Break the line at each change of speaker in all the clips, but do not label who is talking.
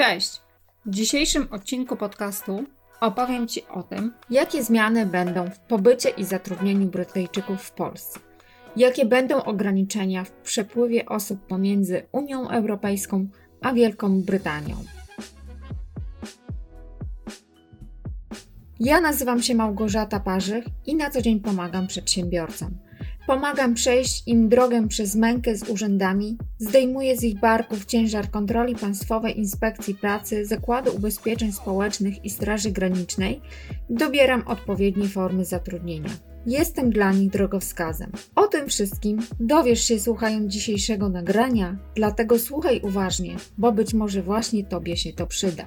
Cześć! W dzisiejszym odcinku podcastu opowiem Ci o tym, jakie zmiany będą w pobycie i zatrudnieniu Brytyjczyków w Polsce. Jakie będą ograniczenia w przepływie osób pomiędzy Unią Europejską a Wielką Brytanią. Ja nazywam się Małgorzata Parzych i na co dzień pomagam przedsiębiorcom. Pomagam przejść im drogę przez mękę z urzędami, zdejmuję z ich barków ciężar kontroli Państwowej Inspekcji Pracy, Zakładu Ubezpieczeń Społecznych i Straży Granicznej, dobieram odpowiednie formy zatrudnienia. Jestem dla nich drogowskazem. O tym wszystkim dowiesz się słuchając dzisiejszego nagrania, dlatego słuchaj uważnie, bo być może właśnie Tobie się to przyda.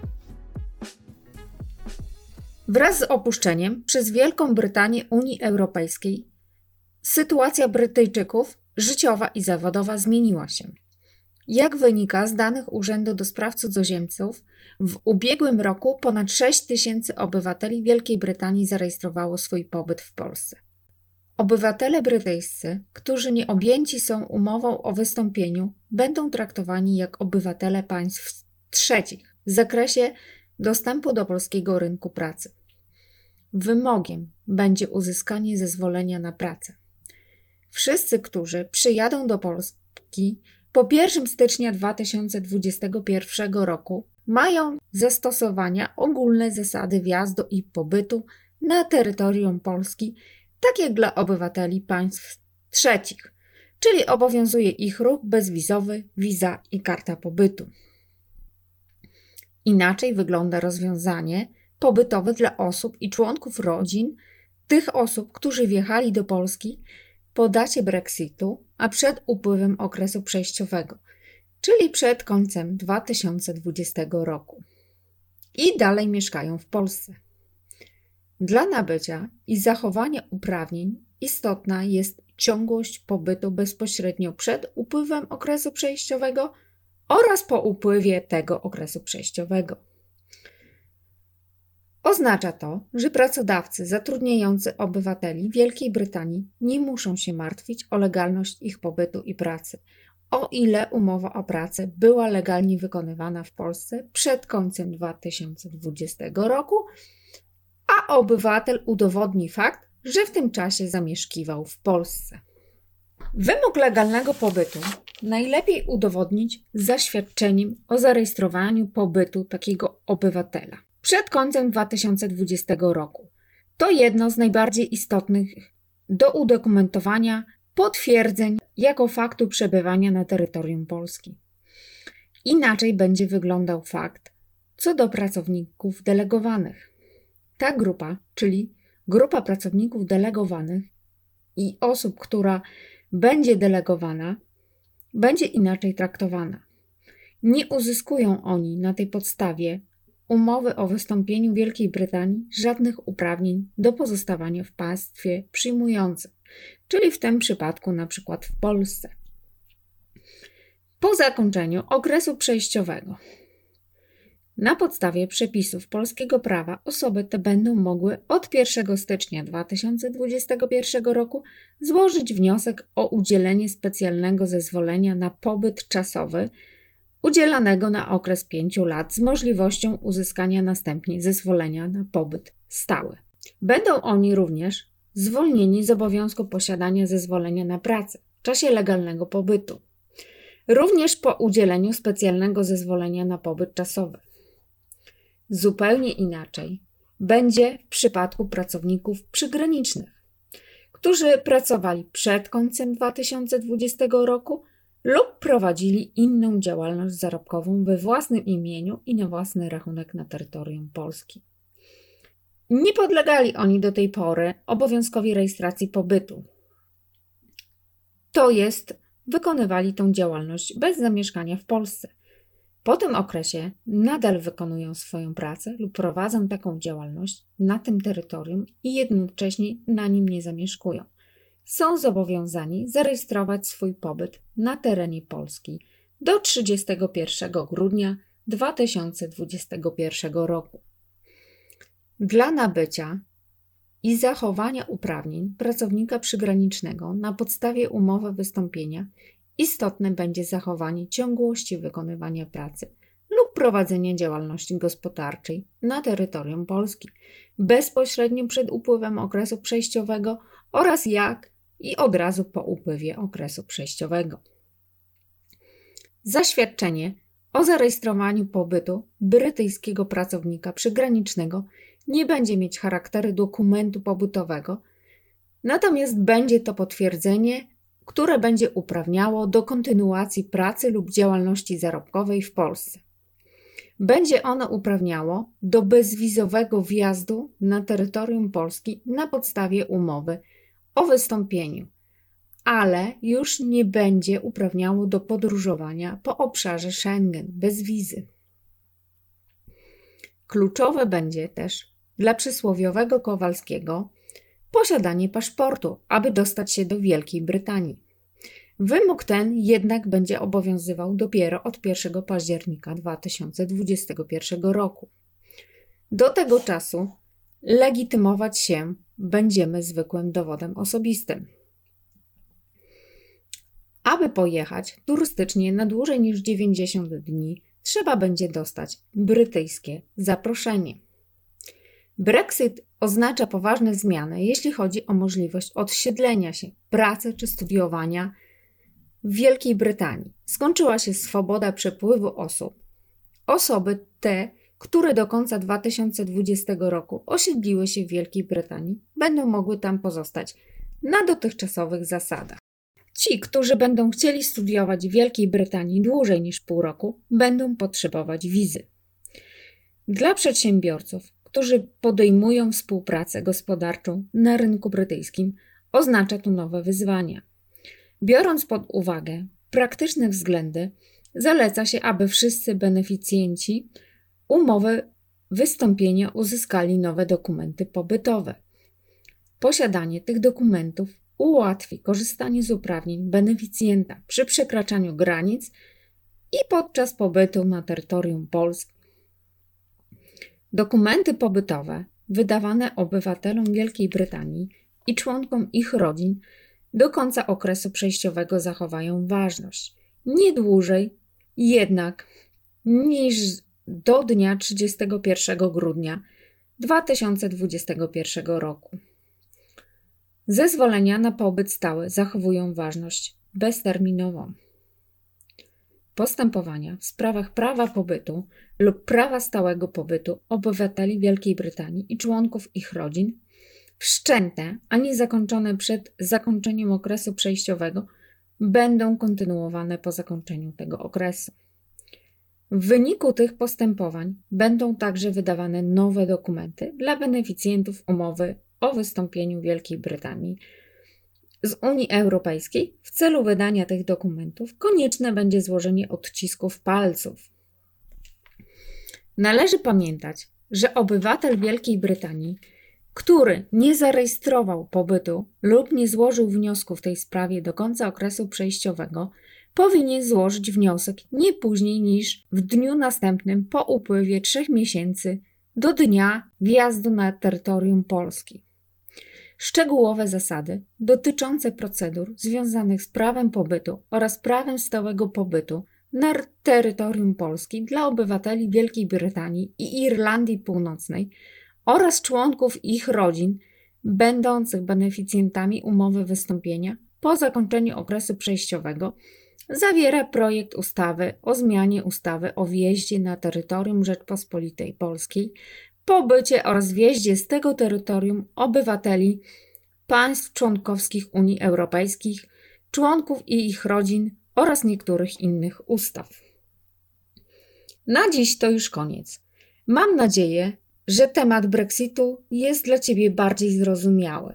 Wraz z opuszczeniem przez Wielką Brytanię Unii Europejskiej sytuacja Brytyjczyków życiowa i zawodowa zmieniła się. Jak wynika z danych Urzędu do Spraw Cudzoziemców, w ubiegłym roku ponad 6 tysięcy obywateli Wielkiej Brytanii zarejestrowało swój pobyt w Polsce. Obywatele brytyjscy, którzy nie objęci są umową o wystąpieniu, będą traktowani jak obywatele państw trzecich w zakresie dostępu do polskiego rynku pracy. Wymogiem będzie uzyskanie zezwolenia na pracę. Wszyscy, którzy przyjadą do Polski po 1 stycznia 2021 roku, mają zastosowania ogólne zasady wjazdu i pobytu na terytorium Polski, tak jak dla obywateli państw trzecich, czyli obowiązuje ich ruch bezwizowy, wiza i karta pobytu. Inaczej wygląda rozwiązanie pobytowe dla osób i członków rodzin tych osób, którzy wjechali do Polski po dacie Brexitu, a przed upływem okresu przejściowego, czyli przed końcem 2020 roku. I dalej mieszkają w Polsce. Dla nabycia i zachowania uprawnień istotna jest ciągłość pobytu bezpośrednio przed upływem okresu przejściowego oraz po upływie tego okresu przejściowego. Oznacza to, że pracodawcy zatrudniający obywateli Wielkiej Brytanii nie muszą się martwić o legalność ich pobytu i pracy, o ile umowa o pracę była legalnie wykonywana w Polsce przed końcem 2020 roku, a obywatel udowodni fakt, że w tym czasie zamieszkiwał w Polsce. Wymóg legalnego pobytu najlepiej udowodnić zaświadczeniem o zarejestrowaniu pobytu takiego obywatela przed końcem 2020 roku. To jedno z najbardziej istotnych do udokumentowania potwierdzeń jako faktu przebywania na terytorium Polski. Inaczej będzie wyglądał fakt co do pracowników delegowanych. Ta grupa, czyli grupa pracowników delegowanych i osób, która będzie delegowana, będzie inaczej traktowana. Nie uzyskują oni na tej podstawie umowy o wystąpieniu Wielkiej Brytanii żadnych uprawnień do pozostawania w państwie przyjmującym, czyli w tym przypadku na przykład w Polsce. Po zakończeniu okresu przejściowego na podstawie przepisów polskiego prawa osoby te będą mogły od 1 stycznia 2021 roku złożyć wniosek o udzielenie specjalnego zezwolenia na pobyt czasowy udzielanego na okres 5 lat z możliwością uzyskania następnie zezwolenia na pobyt stały. Będą oni również zwolnieni z obowiązku posiadania zezwolenia na pracę w czasie legalnego pobytu, również po udzieleniu specjalnego zezwolenia na pobyt czasowy. Zupełnie inaczej będzie w przypadku pracowników przygranicznych, którzy pracowali przed końcem 2020 roku lub prowadzili inną działalność zarobkową we własnym imieniu i na własny rachunek na terytorium Polski. Nie podlegali oni do tej pory obowiązkowi rejestracji pobytu. To jest, wykonywali tą działalność bez zamieszkania w Polsce. Po tym okresie nadal wykonują swoją pracę lub prowadzą taką działalność na tym terytorium i jednocześnie na nim nie zamieszkują są zobowiązani zarejestrować swój pobyt na terenie Polski do 31 grudnia 2021 roku. Dla nabycia i zachowania uprawnień pracownika przygranicznego na podstawie umowy wystąpienia istotne będzie zachowanie ciągłości wykonywania pracy lub prowadzenia działalności gospodarczej na terytorium Polski bezpośrednio przed upływem okresu przejściowego oraz jak i od razu po upływie okresu przejściowego. Zaświadczenie o zarejestrowaniu pobytu brytyjskiego pracownika przygranicznego nie będzie mieć charakteru dokumentu pobytowego, natomiast będzie to potwierdzenie, które będzie uprawniało do kontynuacji pracy lub działalności zarobkowej w Polsce. Będzie ono uprawniało do bezwizowego wjazdu na terytorium Polski na podstawie umowy o wystąpieniu, ale już nie będzie uprawniało do podróżowania po obszarze Schengen bez wizy. Kluczowe będzie też dla przysłowiowego Kowalskiego posiadanie paszportu, aby dostać się do Wielkiej Brytanii. Wymóg ten jednak będzie obowiązywał dopiero od 1 października 2021 roku. Do tego czasu legitymować się będziemy zwykłym dowodem osobistym. Aby pojechać turystycznie na dłużej niż 90 dni, trzeba będzie dostać brytyjskie zaproszenie. Brexit oznacza poważne zmiany, jeśli chodzi o możliwość odsiedlenia się, pracy czy studiowania w Wielkiej Brytanii. Skończyła się swoboda przepływu osób. Osoby te, które do końca 2020 roku osiedliły się w Wielkiej Brytanii, będą mogły tam pozostać na dotychczasowych zasadach. Ci, którzy będą chcieli studiować w Wielkiej Brytanii dłużej niż pół roku, będą potrzebować wizy. Dla przedsiębiorców, którzy podejmują współpracę gospodarczą na rynku brytyjskim, oznacza to nowe wyzwania. Biorąc pod uwagę praktyczne względy, zaleca się, aby wszyscy beneficjenci umowy wystąpienia uzyskali nowe dokumenty pobytowe. Posiadanie tych dokumentów ułatwi korzystanie z uprawnień beneficjenta przy przekraczaniu granic i podczas pobytu na terytorium Polski. Dokumenty pobytowe wydawane obywatelom Wielkiej Brytanii i członkom ich rodzin do końca okresu przejściowego zachowają ważność. Nie dłużej jednak niż do dnia 31 grudnia 2021 roku. Zezwolenia na pobyt stały zachowują ważność bezterminową. Postępowania w sprawach prawa pobytu lub prawa stałego pobytu obywateli Wielkiej Brytanii i członków ich rodzin, wszczęte, a nie zakończone przed zakończeniem okresu przejściowego, będą kontynuowane po zakończeniu tego okresu. W wyniku tych postępowań będą także wydawane nowe dokumenty dla beneficjentów umowy o wystąpieniu Wielkiej Brytanii z Unii Europejskiej. W celu wydania tych dokumentów konieczne będzie złożenie odcisków palców. Należy pamiętać, że obywatel Wielkiej Brytanii, który nie zarejestrował pobytu lub nie złożył wniosku w tej sprawie do końca okresu przejściowego, powinien złożyć wniosek nie później niż w dniu następnym po upływie trzech miesięcy do dnia wjazdu na terytorium Polski. Szczegółowe zasady dotyczące procedur związanych z prawem pobytu oraz prawem stałego pobytu na terytorium Polski dla obywateli Wielkiej Brytanii i Irlandii Północnej oraz członków ich rodzin będących beneficjentami umowy wystąpienia po zakończeniu okresu przejściowego zawiera projekt ustawy o zmianie ustawy o wjeździe na terytorium Rzeczpospolitej Polskiej, pobycie oraz wjeździe z tego terytorium obywateli państw członkowskich Unii Europejskiej, członków i ich rodzin oraz niektórych innych ustaw. Na dziś to już koniec. Mam nadzieję, że temat Brexitu jest dla Ciebie bardziej zrozumiały.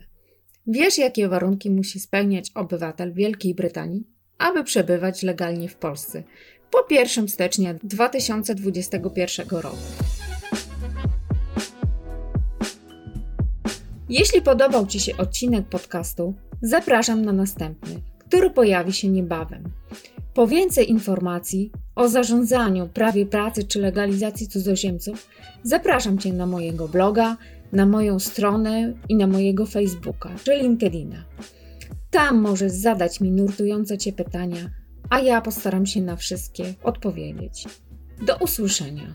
Wiesz, jakie warunki musi spełniać obywatel Wielkiej Brytanii, aby przebywać legalnie w Polsce po 1 stycznia 2021 roku. Jeśli podobał Ci się odcinek podcastu, zapraszam na następny, który pojawi się niebawem. Po więcej informacji o zarządzaniu, prawie pracy czy legalizacji cudzoziemców, zapraszam Cię na mojego bloga, na moją stronę i na mojego Facebooka czy LinkedIna. Tam możesz zadać mi nurtujące Cię pytania, a ja postaram się na wszystkie odpowiedzieć. Do usłyszenia.